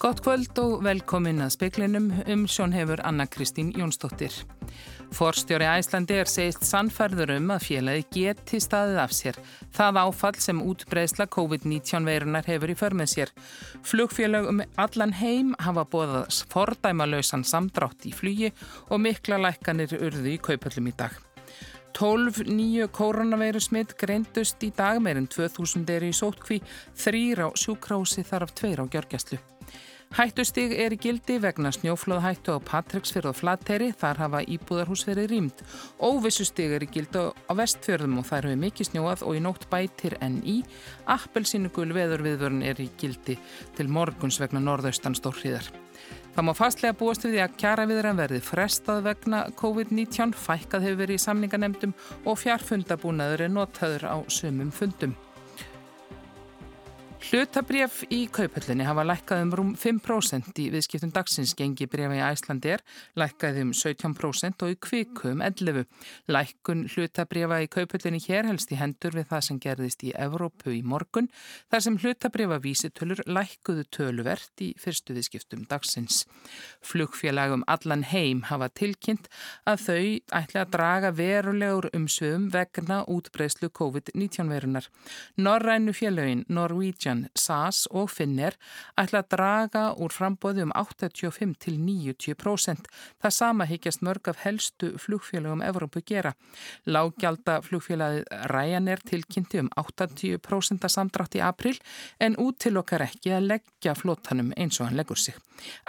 Gott kvöld og velkomin að speklinum um sjón hefur Anna Kristín Jónsdóttir. Forstjóri Æslandi er segist sannferður um að félagi geti staðið af sér. Það áfall sem útbreysla COVID-19 veirunar hefur í förmið sér. Flugfélag um allan heim hafa bóðað fordæmalausan samdrátt í flugi og mikla lækkanir urðu í kaupöllum í dag. 12 nýju koronaveiru smitt greindust í dag, meirinn 2000 er í sótkví, þrýr á sjúkrási þar af tveir á gjörgjastlu. Hættustig er í gildi vegna snjóflóðhættu á Patricksfjörð og Flateri, þar hafa íbúðarhús verið rýmd. Óvissustig er í gildi á vestfjörðum og þar hefur mikið snjóað og í nótt bætir enn í. Appelsínugul veðurviðvörn er í gildi til morguns vegna norðaustan stórhríðar. Það má fastlega búast við því að kjara viðran verði frestað vegna COVID-19, fækkað hefur verið í samninganemdum og fjarfundabúnaður er notaður á sumum fundum. Hlutabrjaf í kaupöllinni hafa lækkað um rúm 5% í viðskiptum dagsins gengi brefa í Æslandi er, lækkaði um 17% og í kviku um 11%. Lækkun hlutabrjafa í kaupöllinni hér helst í hendur við það sem gerðist í Evrópu í morgun, þar sem hlutabrjafa vísitölur lækkuðu töluvert í fyrstu viðskiptum dagsins. Flugfélagum allan heim hafa tilkynnt að þau ætla að draga verulegur umsvöðum vegna útbreyslu COVID-19 verunar. Norrænu félagin Norwegian Norwegian, SAS og Finnair ætla að draga úr frambóði um 85 til 90%. Það sama higgjast mörg af helstu flugfélagum Evrópu gera. Lággjálta flugfélagið Ryanair tilkynnti um 80% samdrátt í april en út til okkar ekki að leggja flótanum eins og hann leggur sig.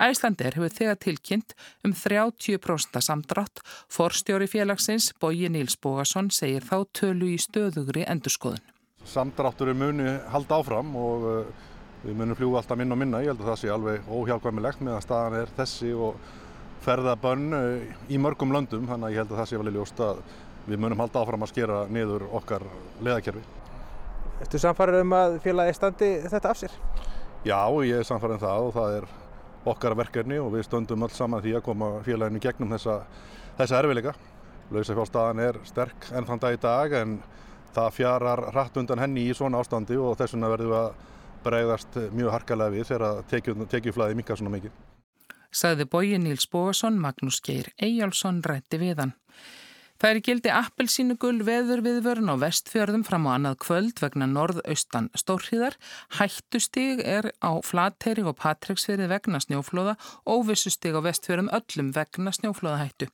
Æslander hefur þegar tilkynnt um 30% samdrátt. Forstjóri félagsins Bóji Níls Bógason segir þá tölu í stöðugri endurskoðun samdráttur muni halda áfram og uh, við munum fljúa alltaf minna og minna. Ég held að það sé alveg óhjálpvæmilegt meðan staðan er þessi og ferðabönn uh, í mörgum löndum þannig að ég held að það sé vel í ljóst að við munum halda áfram að skera niður okkar leðakerfi. Erstu samfarið um að félagi standi þetta af sér? Já, ég er samfarið um það og það er okkar verkefni og við stöndum öll saman því að koma félaginu gegnum þessa, þessa erfileika. Lausafjárstaðan er sterk enn þann dag í dag en það fjarar hratt undan henni í svona ástandi og þess vegna verðum við að bregðast mjög harkalega við þegar tekjuflæði minkar svona mikið. Saði bóji Níls Bóasson, Magnús Geir Eyjálsson rætti við hann. Það er gildi appelsínugul veður viðvörun á vestfjörðum fram á annað kvöld vegna norðaustan stórhíðar. Hættustig er á Flateri og Patræksfjörði vegna snjóflóða og vissustig á vestfjörðum öllum vegna snjóflóðahættu.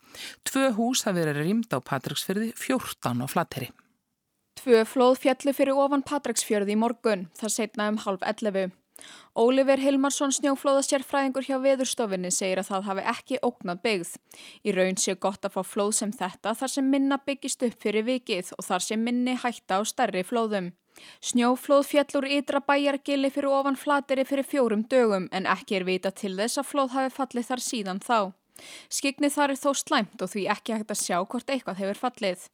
Tvö hús hafi verið rýmd á Patræksfjörði, 14 á Flateri. Tvö flóð fjallu fyrir ofan Patræksfjörði í morgun, það setna um halv 11. Ólífer Hilmarsson snjóflóðasérfræðingur hjá veðurstofinni segir að það hafi ekki ógnað byggð. Í raun sé gott að fá flóð sem þetta þar sem minna byggist upp fyrir vikið og þar sem minni hætta á stærri flóðum. Snjóflóð fjallur ytra bæjargili fyrir ofan flateri fyrir fjórum dögum en ekki er vita til þess að flóð hafi fallið þar síðan þá. Skygni þar er þó slæmt og því ekki hægt að sjá hvort eitthvað hefur fallið.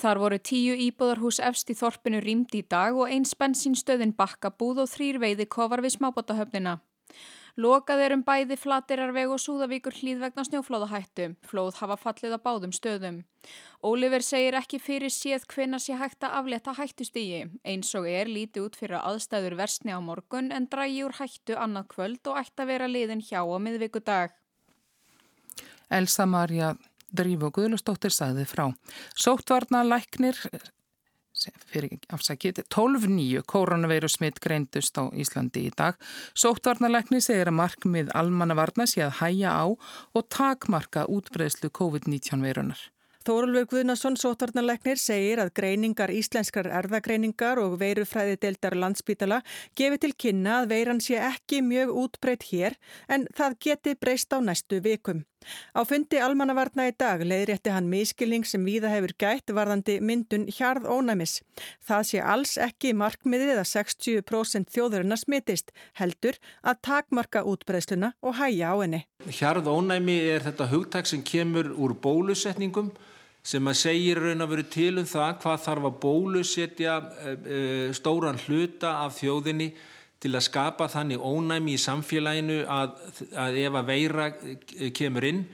Þar voru tíu íbúðarhús efst í þorpinu rýmd í dag og eins bensinstöðin bakkabúð og þrýr veiði kofar við smábótahöfnina. Lokað er um bæði flatirarveg og súðavíkur hlýð vegna snjóflóðahættu. Flóð hafa fallið á báðum stöðum. Óliver segir ekki fyrir séð hvena sé hægt að afleta hættustígi. Eins og er lítið út fyrir aðstæður versni á morgun en drægi úr hættu annað kvöld og ætti að vera liðin hjá á miðvíkudag. Elsa Maria Drífu Guðlustóttir sagði frá. Sóttvarna læknir fyrir afsakið 12.9 koronaveiru smitt greindust á Íslandi í dag. Sóttvarnalækni segir að markmið almannavarna sé að hæja á og takmarka útbreyslu COVID-19 veirunar. Þóruldur Guðnason, sótvarnarleiknir, segir að greiningar íslenskar erðagreiningar og veirufræði deildar landsbítala gefi til kynna að veiran sé ekki mjög útbreytt hér en það geti breyst á næstu vikum. Á fundi almannavarna í dag leiðrétti hann miskilning sem víða hefur gætt varðandi myndun hjarð ónæmis. Það sé alls ekki markmiðið að 60% þjóðurinn að smitist, heldur að takmarka útbreysluna og hæja á henni. Hjarð ónæmi er þetta hugtak sem kemur úr bólusetningum sem að segir raun að veru til um það hvað þarf að bólusetja eh, eh, stóran hluta af þjóðinni til að skapa þannig ónæmi í samfélaginu að, að ef að veira kemur inn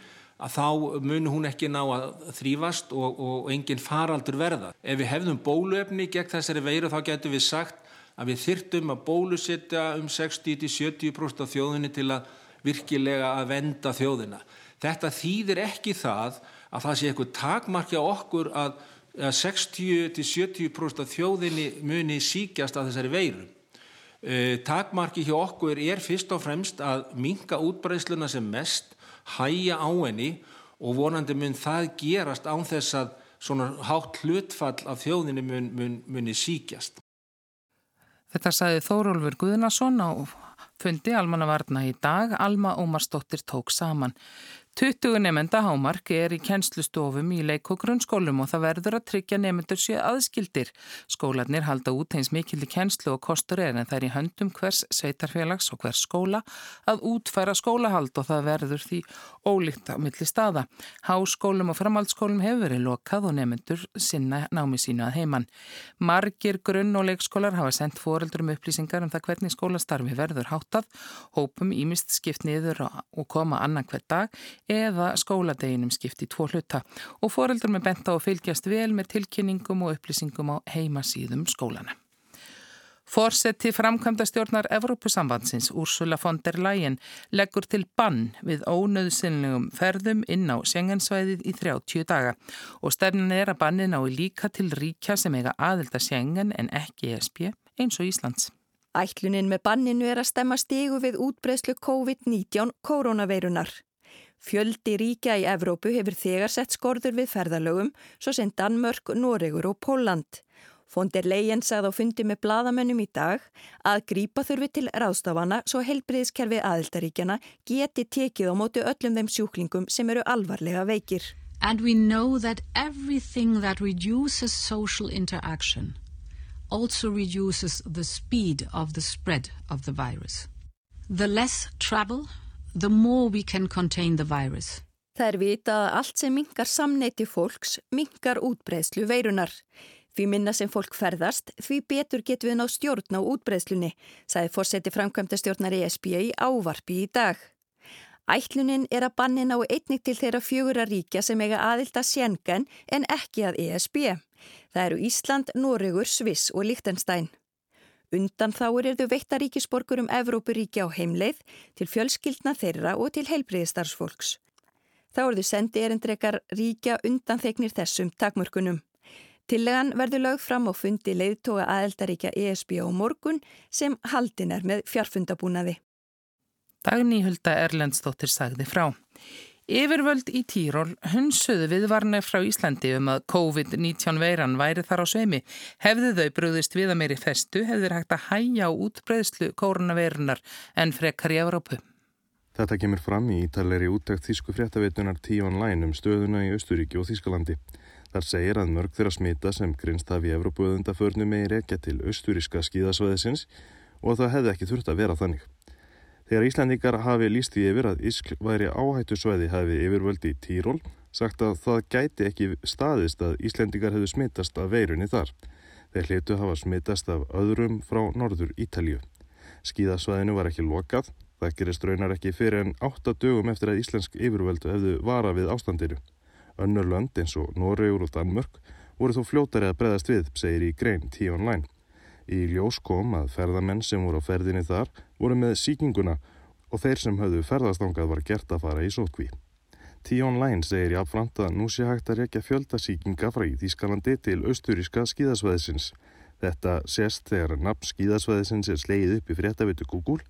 að þá mun hún ekki ná að þrýfast og, og enginn faraldur verða. Ef við hefðum bóluefni gegn þessari veiru þá getur við sagt að við þyrtum að bólusetja um 60-70% af þjóðinni til að virkilega að venda þjóðina. Þetta þýðir ekki það að það sé eitthvað takmarkja okkur að 60-70% af þjóðinni muni síkjast að þessari veiru. E, takmarki hjá okkur er fyrst og fremst að minka útbreysluna sem mest, hæja á henni og vonandi mun það gerast án þess að svona hátt hlutfall af þjóðinni mun, mun, muni síkjast. Þetta sagði Þórólfur Guðnason á fundi Almannavarna í dag. Alma Ómarsdóttir tók saman. 20 nefnda hámark er í kennslustofum í leik og grunnskólum og það verður að tryggja nefndur sér aðskildir. Skólanir halda út eins mikil í kennslu og kostur er en það er í höndum hvers sveitarfélags og hvers skóla að útfæra skólahald og það verður því ólíkt á milli staða. Háskólum og framhaldsskólum hefur verið lokað og nefndur sinna námi sínu að heiman. Margir grunn og leikskólar hafa sendt foreldrum upplýsingar um það hvernig skólastarfi verður háttað, hópum ímist skipt niður og koma annan hver dag eða skóladeginum skipt í tvo hluta og foreldrum er bent á að fylgjast vel með tilkynningum og upplýsingum á heimasíðum skólana. Fórseti framkvæmda stjórnar Evrópusambandsins Úrsula von der Leyen leggur til bann við ónöðsynlegum ferðum inn á Sjengensvæðið í 30 daga og stefnin er að bannin ái líka til ríkja sem eiga aðelda Sjengen en ekki ESB eins og Íslands. Ætlunin með banninu er að stemma stígu við útbreyslu COVID-19 koronaveirunar. Fjöldi ríkja í Evrópu hefur þegar sett skorður við ferðalögum, svo sem Danmörk, Noregur og Póland. Fondir Leyen sagði á fundi með bladamönnum í dag að grípa þurfi til ráðstafana svo helbriðiskerfi aðildaríkjana geti tekið á mótu öllum þeim sjúklingum sem eru alvarlega veikir. And we know that everything that reduces social interaction also reduces the speed of the spread of the virus. The less travel, the more we can contain the virus. Það er vitað að allt sem minkar samneiti fólks minkar útbreyslu veirunar. Því minna sem fólk ferðast, því betur getur við ná stjórn á útbreyslunni, sagði fórseti framkvæmda stjórnar ESB í ávarpi í dag. Ætlunin er að bannin á einnig til þeirra fjögura ríkja sem eiga aðild að Schengen en ekki að ESB. Það eru Ísland, Noregur, Sviss og Lichtenstein. Undan þáur er þau veittaríkisborgur um Evrópuríkja á heimleið til fjölskyldna þeirra og til heilbriðistarfsfólks. Þá eru þau sendi erindrekar ríkja undan þegnir þessum takmörkunum. Tillegan verður lögð fram á fundi leiðtoga aðeldaríkja ESB á morgun sem haldin er með fjarfundabúnaði. Dagný Hulda Erlendstóttir sagði frá. Yfirvöld í Týról hunsuðu viðvarnir frá Íslandi um að COVID-19 veiran væri þar á sveimi. Hefðu þau brúðist við að meiri festu, hefðu þeir hægt að hæja á útbreyðslu koronaveirunar en frekar í Evrópu. Þetta kemur fram í ítalegri úttækt Þísku fréttaveitunar tíu online um stöðuna í Östuríki og Þískalandi. Þar segir að mörg þeirra smita sem grinst af í Evrópuöðundaförnu meiri ekki til östuríska skíðasvæðisins og það hefði ekki þurft að vera þannig. Þegar Íslandingar hafi líst því yfir að Ískl væri áhættu sveiði hafi yfirvöldi í Týról sagt að það gæti ekki staðist að Íslandingar hefðu smittast af veirunni þar. Þeir hlutu hafa smittast af öðrum frá norður Ítalju. Skíðasvæðinu var ekki lokað, það gerist raunar ekki fyrir en 8 dögum eftir að Íslensk yfirvöldu hefðu vara við ástandiru. Önnur lönd eins og Noregur og Danmörk voru þó fljótari að breðast við, segir í grein T-Online. Í ljós kom að ferðamenn sem voru á ferðinni þar voru með síkinguna og þeir sem höfðu ferðastangað var gert að fara í sótkví. T-Online segir jáfnframt að nú sé hægt að rekja fjöldasíkinga frá í Þískalandi til austuríska skíðasvæðisins. Þetta sést þegar nafn skíðasvæðisins er sleið upp í fréttavitu Google.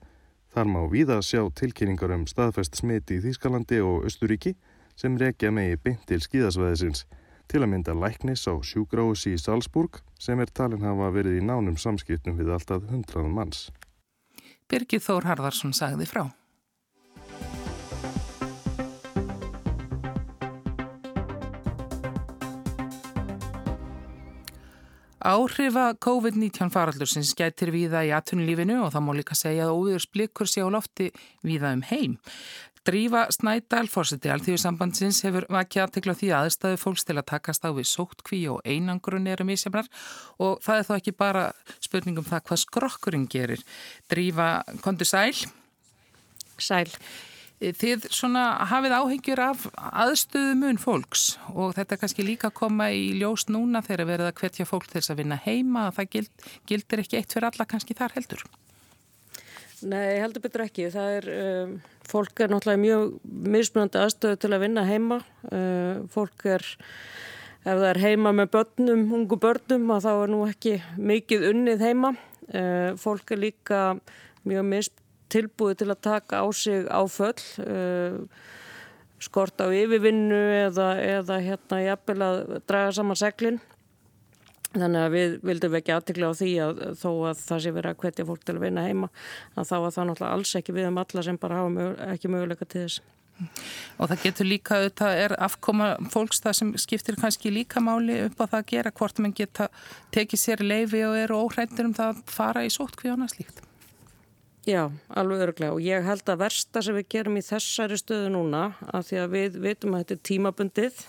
Þar má víða sjá tilkynningar um staðfest smiti í Þískalandi og Östuríki sem rekja megi beint til skíðasvæðisins til að mynda læknis á sjúgrási í Salzburg sem er talin hafa verið í nánum samskiptum við alltaf hundraðum manns. Birgir Þór Harðarsson sagði frá. Áhrifa COVID-19 faraldursins gætir viða í atunlífinu og það má líka segja að óður splikur sé á lofti viða um heim. Drífa Snædal, fórseti Alþjóðsambandsins, hefur vakið aðtekla því aðstæðu fólks til að takast á við sóttkví og einangrun eru mísjafnar og það er þó ekki bara spurningum það hvað skrokkurinn gerir. Drífa, kontur sæl? Sæl. Þið svona hafið áhyggjur af aðstöðu mun fólks og þetta er kannski líka að koma í ljós núna þegar verið að hvetja fólk til þess að vinna heima og það gild, gildir ekki eitt fyrir alla kannski þar heldur. Nei, heldur betur ekki. Það er, um, fólk er náttúrulega mjög mismunandi aðstöðu til að vinna heima. Uh, fólk er, ef það er heima með börnum, ungu börnum, þá er nú ekki mikið unnið heima. Uh, fólk er líka mjög mismunandi tilbúið til að taka á sig áföll, uh, skort á yfirvinnu eða, eða hérna jafnvel að draga saman seglinn. Þannig að við vildum ekki aðtikla á því að þó að það sé verið að hvetja fólk til að vinna heima að þá að það náttúrulega alls ekki við um alla sem bara hafa mög, ekki möguleika til þess. Og það getur líka, þetta er afkoma fólks það sem skiptir kannski líka máli upp á það að gera hvort mann geta tekið sér leifi og eru óhrættir um það að fara í sótt hví annars líkt. Já, alveg örglega og ég held að versta sem við gerum í þessari stöðu núna að því að við vitum að þetta er tímabundið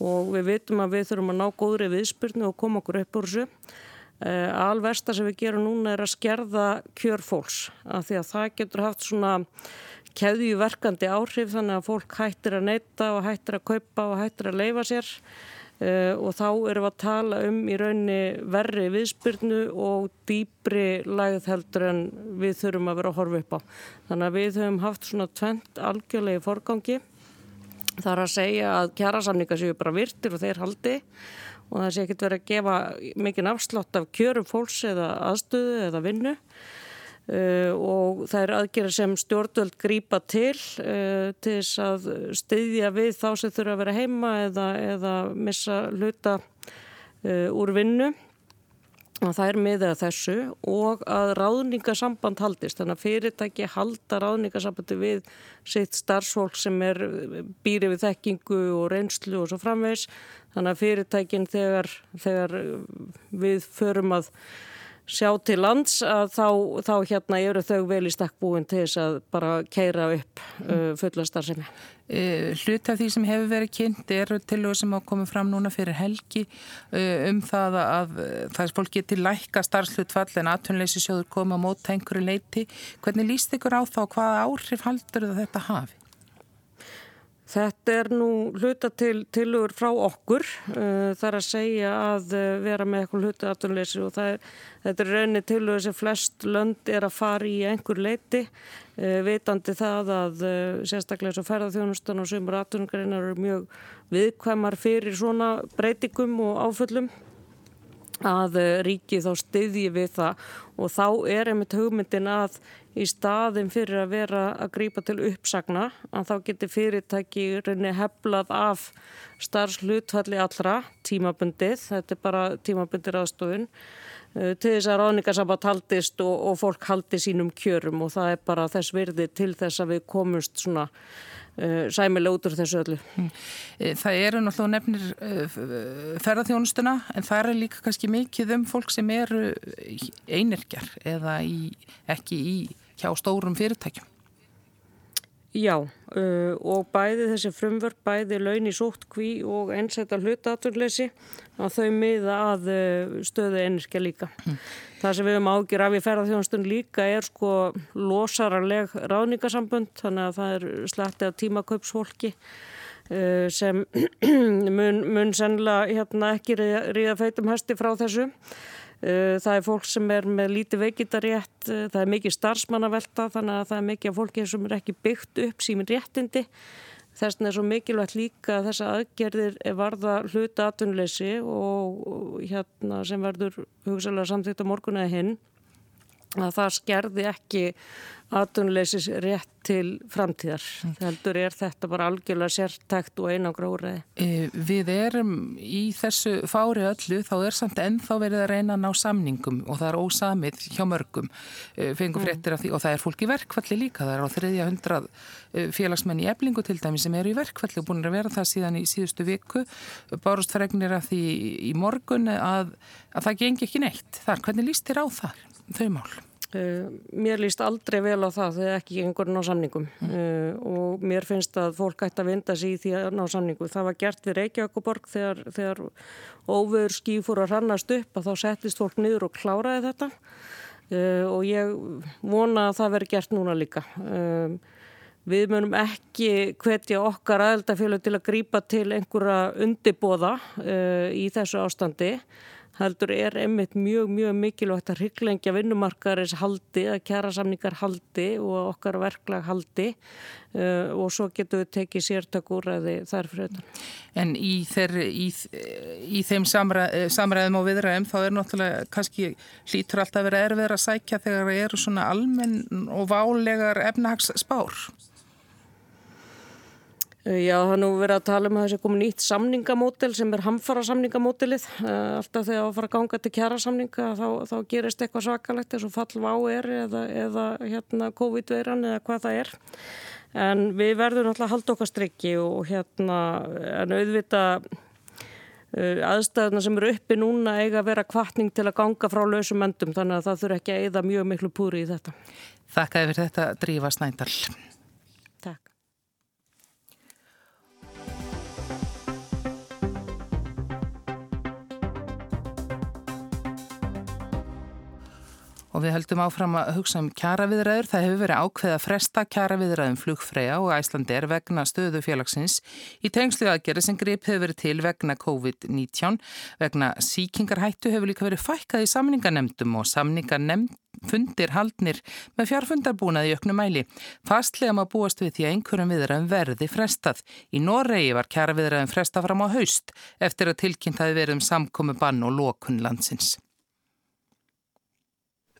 og við vitum að við þurfum að ná góðri viðspyrnu og koma okkur upp úr þessu. Uh, alversta sem við gerum núna er að skerða kjör fólks að því að það getur haft svona keðjuverkandi áhrif þannig að fólk hættir að neyta og hættir að kaupa og hættir að leifa sér Uh, og þá erum við að tala um í raunni verri viðspyrnu og dýbri lægð heldur en við þurfum að vera að horfa upp á. Þannig að við höfum haft svona tvent algjörlega í forgangi. Það er að segja að kjærasamninga séu bara virtir og þeir haldi og það sé ekki verið að gefa mikinn afslátt af kjörum fólks eða aðstöðu eða vinnu. Uh, og það er aðgerið sem stjórnvöld grýpa til uh, til þess að styðja við þá sem þurfa að vera heima eða, eða missa hluta uh, úr vinnu og það er miðað þessu og að ráðningasamband haldist. Þannig að fyrirtæki halda ráðningasambandi við sitt starfsfólk sem er býrið við þekkingu og reynslu og svo framvegs þannig að fyrirtækin þegar, þegar við förum að sjá til lands að þá, þá hérna eru þau vel í stakkbúin til þess að bara keira upp uh, fullastar sem er. Uh, hlut af því sem hefur verið kynnt eru til og sem á komið fram núna fyrir helgi uh, um það að það er fólk getið lækka starfslutfall en aðtunleysi sjóður koma á mót einhverju leiti. Hvernig líst ykkur á þá hvaða áhrif haldur þetta hafi? Þetta er nú hluta til tilugur frá okkur, uh, það er að segja að uh, vera með eitthvað hluta afturleysi og er, þetta er raunni tilugur sem flest lönd er að fara í einhver leiti, uh, vitandi það að sérstaklega eins og ferðarþjónustan og sömur afturleysingarinnar eru mjög viðkvæmar fyrir svona breytingum og áföllum að uh, ríki þá styðji við það. Og þá er einmitt hugmyndin að í staðin fyrir að vera að grýpa til uppsagna að þá getur fyrirtæki reyni heflað af starfslutfalli allra tímabundið, þetta er bara tímabundir aðstofun uh, til þess að ráningarsamband haldist og, og fólk haldi sínum kjörum. Og það er bara þess virði til þess að við komumst svona sæmilega út úr þessu öllu. Mm. Eh, það eru náttúrulega nefnir uh, ferðarþjónustuna en það er líka kannski mikið um fólk sem eru einirkjar eða í, ekki í hjá stórum fyrirtækjum. Já uh, og bæði þessi frumvörp, bæði laun í sóttkví og einsætt að hlutaturleysi að þau miða að uh, stöðu einirkja líka. Mm. Það sem við höfum ágjur af í ferðarþjónstun líka er sko losararleg ráðningasambund þannig að það er slettið af tímakaupsfólki uh, sem mun, mun sennilega hérna, ekki ríða feitum hesti frá þessu. Eh, það er fólk sem er með lítið veikindarétt, eh, það er mikið starfsmannavelta þannig að það er mikið af fólki sem er ekki byggt upp símin réttindi. Þess vegna er svo mikilvægt líka að þessa aðgerðir varða hluta atvinnuleysi og hérna sem verður hugsalega samþýtt á morgun eða hinn að það skerði ekki aðtunleysis rétt til framtíðar. Mm. Heldur er þetta bara algjörlega sértækt og einangra úrreði. E, við erum í þessu fári öllu, þá er samt ennþá verið að reyna að ná samningum og það er ósamið hjá mörgum e, fengum fréttir af því og það er fólk í verkvalli líka. Það er á þriðja hundrað e, félagsmenn í eblingu til dæmi sem eru í verkvalli og búin að vera það síðan í síðustu viku. Bárust fregnir af því í morgun að, að það gengi ekki neitt. Þar, hvernig líst þér á það, þau mál? Uh, mér líst aldrei vel á það þegar ekki einhvern á samningum mm. uh, og mér finnst að fólk ætti að vinda sér í því að ná samningu. Það var gert við Reykjavíkuborg þegar, þegar óveður ský fór að rannast upp að þá settist fólk niður og kláraði þetta uh, og ég vona að það veri gert núna líka. Við munum ekki hvetja okkar aðeldafjölu til að grýpa til einhverja undibóða uh, í þessu ástandi heldur er einmitt mjög, mjög mikilvægt að hryggleingja vinnumarkaðarins haldi, að kjæra samningar haldi og okkar verklag haldi uh, og svo getum við tekið sértak úræði þar fyrir þetta. En í, þeir, í, í þeim samræð, samræðum og viðræðum þá er náttúrulega kannski hlítur alltaf verið erfið að sækja þegar það eru svona almenn og válegar efnahags spár. Eh, já, það er nú verið að tala um að þessi komið nýtt samningamódel sem er hamfara samningamódelið. Eh, alltaf þegar það fara að ganga til kjara samninga þá, þá gerist eitthvað svakalegt eins og fallvá er eða, eða hérna, COVID-veiran eða hvað það er. En við verðum alltaf að halda okkar strikki og hérna en auðvita uh, aðstæðuna sem eru uppi núna eiga að vera kvartning til að ganga frá lausum endum þannig að það þurfa ekki að eida mjög miklu púri í þetta. Þakka yfir þetta Drífa Snændal. Og við höldum áfram að hugsa um kjaraviðræður. Það hefur verið ákveð að fresta kjaraviðræðum flugfræja og æslandir vegna stöðu félagsins í tengslu aðgerði sem grip hefur verið til vegna COVID-19. Vegna síkingarhættu hefur líka verið fækkað í samningarnemdum og samningarnemd fundir haldnir með fjárfundarbúnaði jöknum mæli. Fastlega maður búast við því að einhverjum viðræðum verði frestað. Í Noregi var kjaraviðræðum frestað fram á haust eftir að tilkynnt hafi verið um samkomi bann og lókun landsins.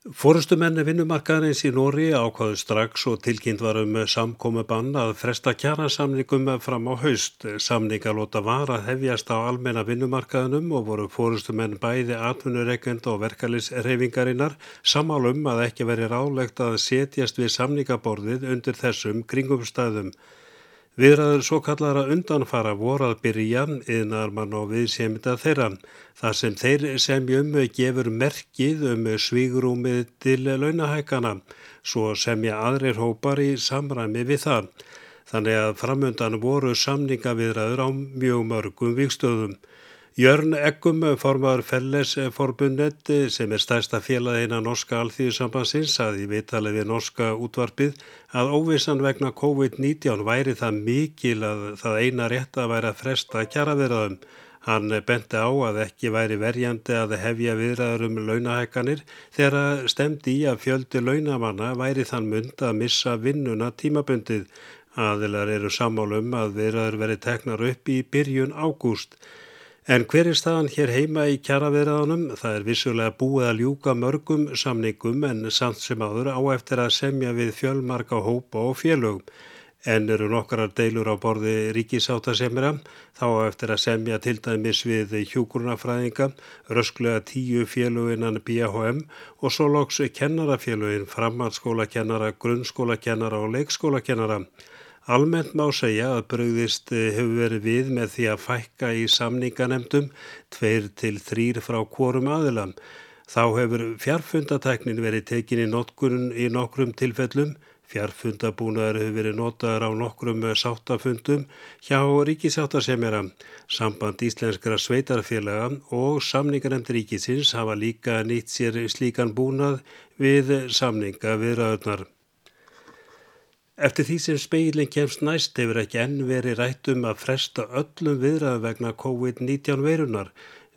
Fórustumenni vinnumarkaðarins í Nóri ákvaðu strax og tilkynnt var um samkomi bann að fresta kjærasamningum fram á haust. Samningalóta var að hefjast á almenna vinnumarkaðinum og voru fórustumenn bæði atvinnureikend og verkalisreifingarinnar samálum að ekki veri rálegt að setjast við samningaborðið undir þessum kringumstæðum. Viðræður svo kallara undanfara voru að byrja yðnar mann og viðsemita þeirra. Það sem þeir semjum gefur merkið um svígrúmið til launahækana, svo semja aðrir hópar í samræmi við það. Þannig að framöndan voru samningaviðræður á mjög mörgum vikstöðum. Jörn Ekkum, formar Fellesforbundet sem er stærsta félagina Norska Alþýðusambansins að í vitali við Norska útvarpið að óvissan vegna COVID-19 væri það mikil að það eina rétt að væri að fresta kjaraverðaðum. Hann benti á að ekki væri verjandi að hefja viðræður um launahækkanir þegar stemdi í að fjöldi launamanna væri þann mynd að missa vinnuna tímabundið. Aðilar eru sammálum að viðræður veri teknar upp í byrjun ágúst. En hver er staðan hér heima í kjaraverðanum? Það er vissulega búið að ljúka mörgum samningum en samt sem áður á eftir að semja við fjölmarka hópa og félögum. En eru nokkrar deilur á borði ríkisáttasemira, þá eftir að semja til dæmis við hjúkurnafræðinga, rösklega tíu félöginan BHM og svo loks kennarafélögin, framhaldsskólakennara, grunnskólakennara og leikskólakennara. Almennt má segja að bröðist eh, hefur verið við með því að fækka í samninganemdum tveir til þrýr frá kvorum aðilam. Þá hefur fjarfundatæknin verið tekin í notkunn í nokkrum tilfellum. Fjarfundabúnaður hefur verið notaður á nokkrum sáttafundum hjá ríkisáttasemjara. Samband íslenskra sveitarfélaga og samninganemd ríkisins hafa líka nýtt sér slíkan búnað við samninga viðraðurnar. Eftir því sem speilin kemst næst hefur ekki enn verið rætt um að fresta öllum viðræðum vegna COVID-19 verunar.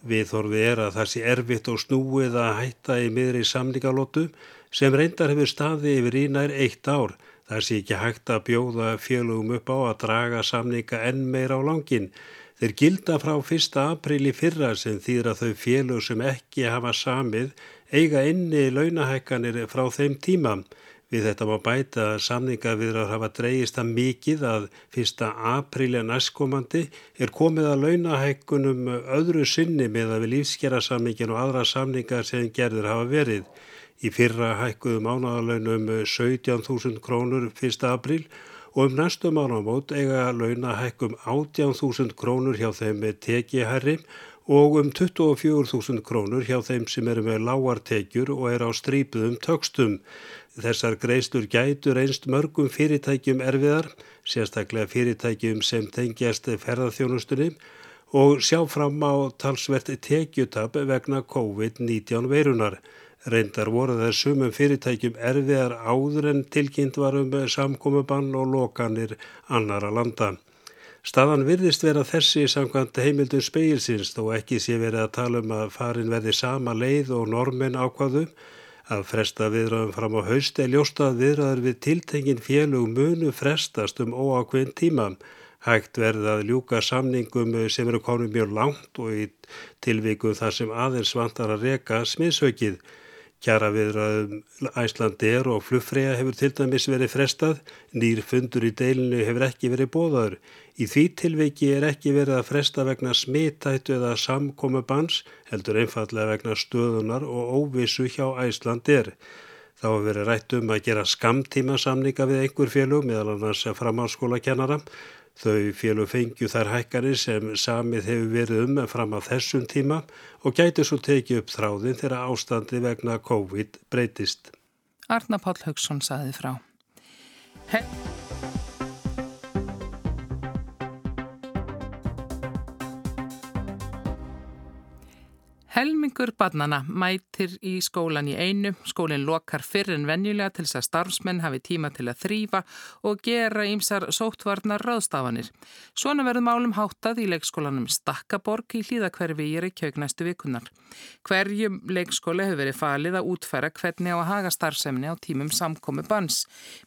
Viðhorfið er að það sé erfitt og snúið að hætta í miðri samningalótu sem reyndar hefur staði yfir í nær eitt ár. Það sé ekki hægt að bjóða fjölugum upp á að draga samninga enn meira á langin. Þeir gilda frá 1. apríl í fyrra sem þýðra þau fjölug sem ekki hafa samið eiga inni launahækkanir frá þeim tímam. Við þetta má bæta að samningaviðrar hafa dreyist að mikið að 1. apríli næstkomandi er komið að launahækkunum öðru sinni með að við lífskjærasamningin og aðra samningar sem gerður hafa verið. Í fyrra hækkuðum ánæðalaunum 17.000 krónur 1. apríl og um næstu mánamót eiga launahækkum 18.000 krónur hjá þeim með tekiherri og um 24.000 krónur hjá þeim sem eru með lágartekjur og er á strípuðum tökstum. Þessar greiðslur gætur einst mörgum fyrirtækjum erfiðar, sérstaklega fyrirtækjum sem tengjast ferðarþjónustunni og sjá fram á talsvert tekjutab vegna COVID-19 veirunar. Reyndar voru þær sumum fyrirtækjum erfiðar áður en tilkynnt varum samkomiðbann og lokanir annara landa. Staðan virðist vera þessi samkvæmt heimildum speilsins þó ekki sé verið að tala um að farin verði sama leið og normen ákvaðu. Að fresta viðræðum fram á haust er ljóstað viðræður við tiltengin félug munu frestast um óákveðin tíma. Hægt verði að ljúka samningum sem eru konum mjög langt og í tilvíku þar sem aðeins vantar að reka smiðsökið. Kjara viðraðum Æslandir og flugfræja hefur til dæmis verið frestað, nýr fundur í deilinu hefur ekki verið bóðaður. Í því tilveiki er ekki verið að fresta vegna smittættu eða samkomi bans, heldur einfallega vegna stöðunar og óvissu hjá Æslandir. Þá hefur verið rætt um að gera skamtíma samninga við einhver félug, meðal annars framhalskóla kennara, Þau félug fengju þær hækkanir sem samið hefur verið um fram á þessum tíma og gæti svo tekið upp þráðin þegar ástandi vegna COVID breytist. Arna Páll Haugsson saði frá. He Helmingur barnana mætir í skólan í einu, skólinn lokar fyrr en venjulega til þess að starfsmenn hafi tíma til að þrýfa og gera ímsar sóttvarnar ráðstafanir. Svona verður málum háttað í leikskólanum Stakkaborg í hlýðakverfi í Reykjavík næstu vikunar. Hverjum leikskóli hefur verið falið að útfæra hvernig á að haga starfsemni á tímum samkomi bans.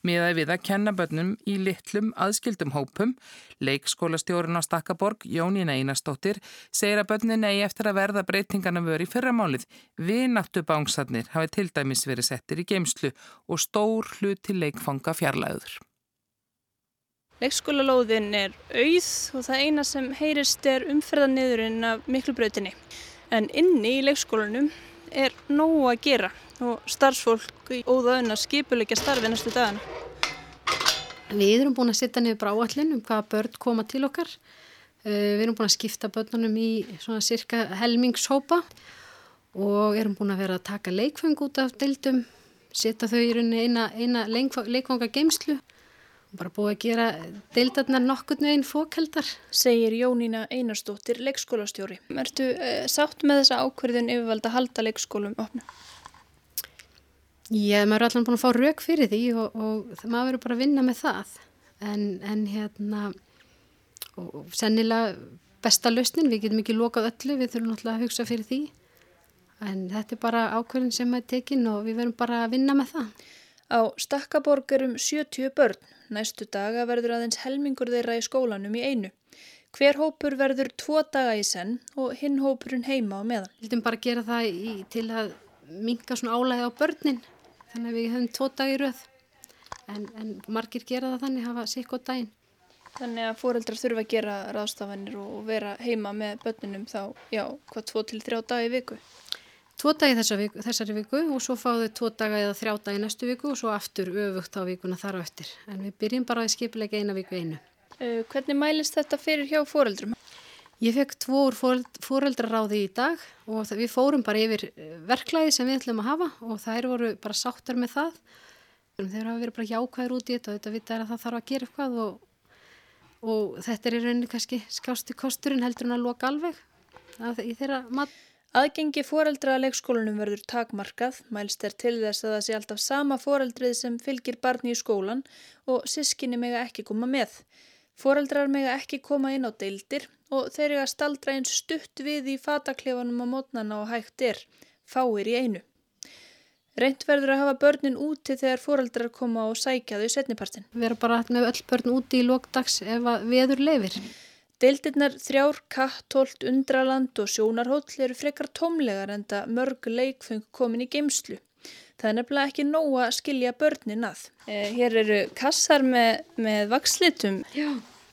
Miðað við að kenna börnum í litlum aðskildum hópum, leikskólastjórun á Stakkaborg, Jónína Einarstóttir, segir að börnin eigi eftir að verða breytingan vegna vör í fyrramálið. Vináttu bánsarnir hafi til dæmis verið settir í geimslu og stór hluti leikfanga fjarlæður. Leikskólalóðin er auð og það eina sem heyrist er umferðaniðurinn af miklubrautinni. En inni í leikskólanum er nógu að gera og starfsfólk í óðaðun að skipuleika starfi næstu dagana. Við erum búin að sitta niður bráallin um hvaða börn koma til okkar Eh, við erum búin að skipta börnunum í svona cirka helmingshópa og erum búin að vera að taka leikfeng út af deildum, setja þau í rauninni eina, eina leikfanga geimslu og bara búið að gera deildarnar nokkurnu einn fókheldar. Segir Jónína Einarstóttir, leikskólastjóri. Ertu eh, sátt með þessa ákverðin yfirvalda að halda leikskólum opna? Já, maður er allan búin að fá rauk fyrir því og, og maður verður bara að vinna með það en, en hérna og sennilega besta lausnin, við getum ekki lokað öllu, við þurfum náttúrulega að hugsa fyrir því en þetta er bara ákveðin sem er tekin og við verum bara að vinna með það. Á Stakkaborg erum 70 börn, næstu daga verður aðeins helmingur þeirra í skólanum í einu. Hver hópur verður tvo daga í senn og hinn hópurinn heima á meðan. Við viljum bara gera það í, til að minka svona álæði á börnin, þannig að við höfum tvo dagi röð en, en margir gera það þannig að hafa sikk á daginn. Þannig að fóreldrar þurfa að gera ráðstafanir og vera heima með börnunum þá, já, hvað, tvo til þrjá dagi viku? Tvo dagi þessa viku, þessari viku og svo fáðu tvo daga eða þrjá dagi næstu viku og svo aftur öfugt á vikuna þar á eftir. En við byrjum bara að skipilega eina viku einu. Uh, hvernig mælist þetta fyrir hjá fóreldrum? Ég fekk tvo úr fóreldraráði í dag og við fórum bara yfir eh, verklæði sem við ætlum að hafa og þær voru bara sáttar með það. Þeir hafa verið bara jákvæður út í þetta og þetta vita er að það þarf að gera eitthvað og og þetta er í rauninni kannski skásti kosturinn heldur en að loka alveg í þeirra mat. Aðgengi foreldra að leikskólanum verður takmarkað, mælst er til þess að það sé alltaf sama foreldrið sem fylgir barni í skólan og sískinni mega ekki koma með. Foreldrar mega ekki koma inn á deildir og þeir eru að staldra eins stutt við í fataklefanum á mótnana og hægt er, fáir í einu. Reynd verður að hafa börnin úti þegar fóraldrar koma og sækja þau setnipartin. Við erum bara með öll börn úti í lókdags ef veður lefir. Deildirnar þrjár, kattólt, undraland og sjónarhóll eru frekar tómlegar en það mörg leikfeng komin í geimslu. Það er nefnilega ekki nóg að skilja börnin að. Eh, hér eru kassar með, með vakslitum. Já,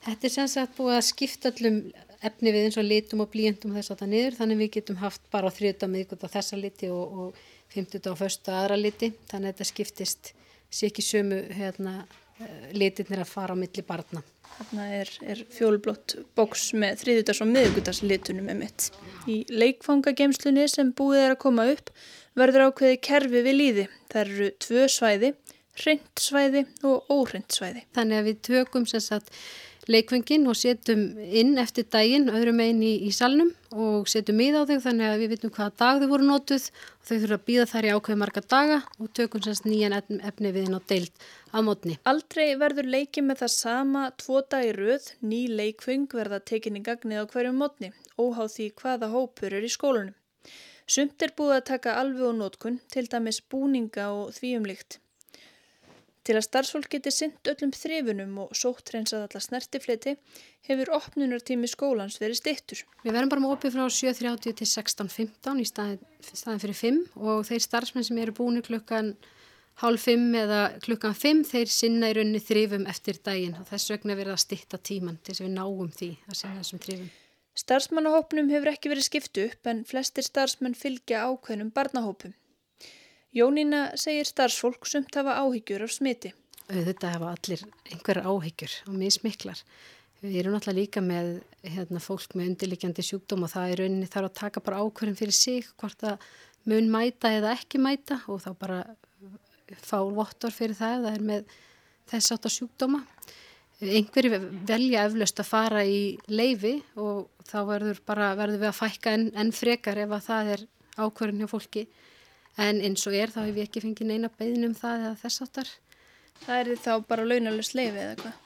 þetta er sem sagt búið að skipta allum efni við eins og litum og blíjendum þess að það niður. Þannig við getum haft bara þrjöta miðgut á þessa liti og, og 50 á förstu aðra liti þannig að þetta skiptist sér ekki sömu hérna, eh, litirnir að fara á milli barna. Þarna er, er fjólblott boks með þriðutags og miðugutagslitunum með mitt. Í leikfangagemslunni sem búið er að koma upp verður ákveði kerfi við líði. Það eru tvö svæði, hreint svæði og óhreint svæði. Þannig að við tökum sem sagt leikvöngin og setjum inn eftir daginn öðrum einn í, í salnum og setjum mið á þau þannig að við vitum hvaða dag þau voru nótuð og þau þurfum að býða þær í ákveð marga daga og tökum sérst nýjan efni við inn á deilt á mótni. Aldrei verður leikið með það sama tvo dagi röð, ný leikvöng verða tekinni gagnið á hverjum mótni, óháð því hvaða hópur er í skólunum. Sumt er búið að taka alveg á nótkun, til dæmis búninga og þvíumlikt. Til að starfsfólk geti synd öllum þrifunum og sóttreinsað alla snertifleti hefur opnunartími skólans verið stittur. Við verðum bara með opið frá 7.30 til 16.15 í staðin, staðin fyrir 5 og þeir starfsmenn sem eru búinu klukkan hálf 5 eða klukkan 5 þeir sinna í raunni þrifum eftir daginn og þess vegna verða að stitta tíman til þess að við náum því að sinna þessum þrifum. Starfsmannahópnum hefur ekki verið skiptu upp en flestir starfsmenn fylgja ákveðnum barnahópum. Jónína segir starfsfólk sumt hafa áhyggjur af smiti. Þetta hafa allir einhverja áhyggjur og mismiklar. Við erum alltaf líka með hérna, fólk með undirlikjandi sjúkdóm og það er rauninni þarf að taka bara ákverðin fyrir sig hvort að mun mæta eða ekki mæta og þá bara fá vottor fyrir það það er með þess átt að sjúkdóma. Einhverju velja eflaust að fara í leifi og þá verður, bara, verður við að fækka enn en frekar ef að það er ákverðin hjá fólki en eins og er þá hef ég ekki fengið neina beðin um það eða þess áttar. Það er þá bara launalust leifi eða hvað?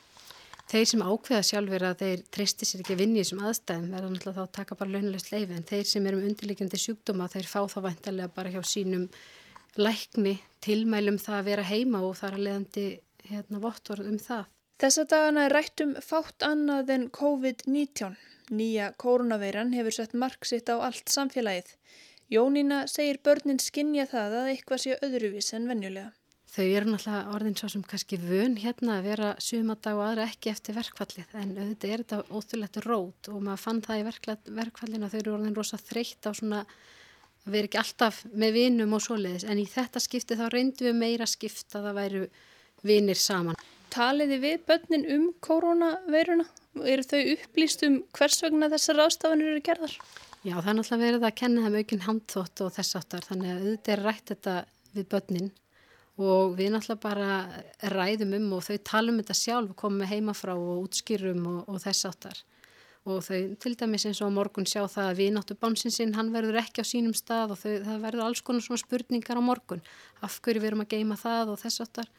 Þeir sem ákveða sjálfur að þeir treysti sér ekki að vinni í þessum aðstæðum verða náttúrulega þá að taka bara launalust leifi en þeir sem eru um undirleikjandi sjúkdóma þeir fá þá vantarlega bara hjá sínum lækni tilmælum það að vera heima og það er að leiðandi hérna vottur um það. Þessa dagana er rætt um fátt annað en COVID-19. Nýja koronaveiran hefur sett mark sitt á allt samfélagið. Jónína segir börnin skinja það að eitthvað sé öðruvís en venjulega. Þau eru náttúrulega orðin svo sem kannski vön hérna að vera sumadag og aðra ekki eftir verkfallið en auðvitað er þetta óþurlegt rót og maður fann það í verkfallinu að þau eru orðin rosa þreytt á svona að vera ekki alltaf með vinum og svoleiðis en í þetta skipti þá reyndu við meira skipta að það væru vinir saman. Taliði við börnin um koronaveiruna? Eru þau upplýst um hvers vegna þessar ástafanir eru gerðar? Já, það er náttúrulega verið að kenna þeim aukinn handþótt og þess áttar, þannig að auðvitað er rætt þetta við börnin og við náttúrulega bara ræðum um og þau talum þetta sjálf, komum við heima frá og útskýrum og, og þess áttar og þau til dæmis eins og morgun sjá það að við náttu bánsinsinn, hann verður ekki á sínum stað og þau, það verður alls konar svona spurningar á morgun, af hverju við erum að geima það og þess áttar,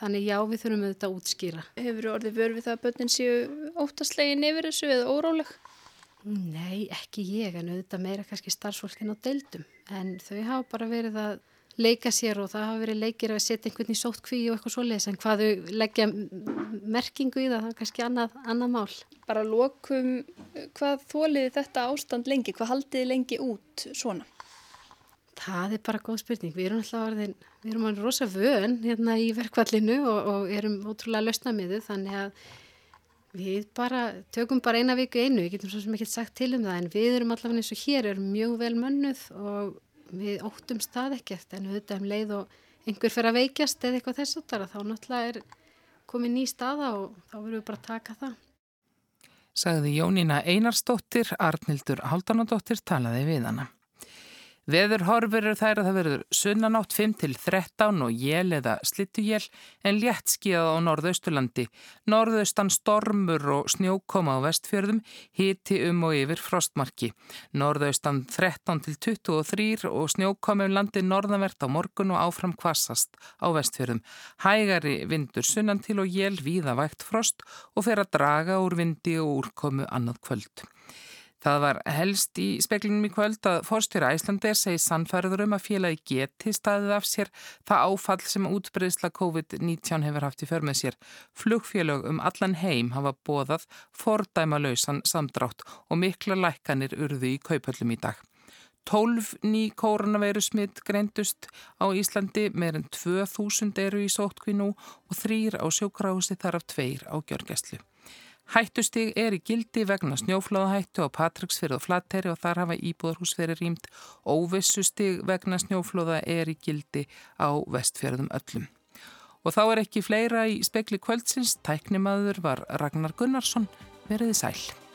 þannig já við þurfum auðvitað að útskýra. Hefur orðið vörfið það að börnin séu óttaslegin yfir þessu eða óráleg? Nei, ekki ég en auðvitað meira kannski starfsfólkin á deildum en þau hafa bara verið að leika sér og það hafa verið leikir að setja einhvern í sótt kví og eitthvað svoleiðis en hvað þau leggja merkingu í það, það er kannski annað, annað mál. Bara lokum, hvað þóliði þetta ástand lengi, hvað haldiði lengi út svona? Það er bara góð spurning, við erum alltaf orðin, við erum alveg rosa vön hérna í verkvallinu og, og erum ótrúlega lausna með þau þannig að Við bara tökum bara eina viku einu, við getum svo sem ekki sagt til um það en við erum allavega eins og hér erum mjög vel mönnuð og við óttum stað ekkert en auðvitað um leið og einhver fyrir að veikjast eða eitthvað þess að þá náttúrulega er komið ný staða og þá verðum við bara að taka það. Sagði Jónína Einarstóttir, Arnildur Haldanadóttir talaði við hana. Veður horfur eru þær að það verður sunnanátt 5 til 13 og jél eða slittuél en létt skíða á norðausturlandi. Norðaustan stormur og snjókoma á vestfjörðum hiti um og yfir frostmarki. Norðaustan 13 til 23 og snjókoma um landi norðanvert á morgun og áfram kvassast á vestfjörðum. Hægari vindur sunnan til og jél víða vægt frost og fer að draga úr vindi og úrkomu annað kvöld. Það var helst í speklinum í kvöld að fórstjóra Æslander segi sannfærður um að félagi geti staðið af sér það áfall sem útbreyðsla COVID-19 hefur haft í förmið sér. Flugfélög um allan heim hafa bóðað fordæma lausan samdrátt og mikla lækkanir urðu í kaupöllum í dag. 12 ný koronaveiru smitt greindust á Íslandi, meirinn 2000 eru í sótkvínu og þrýr á sjókrási þar af tveir á gjörgæslu. Hættustig er í gildi vegna snjóflóðahættu á Patricksfyrð og Flatteri og þar hafa íbúðarhús verið rýmt. Óvissustig vegna snjóflóða er í gildi á vestfjörðum öllum. Og þá er ekki fleira í spekli kvöldsins. Tæknimaður var Ragnar Gunnarsson. Verðið sæl.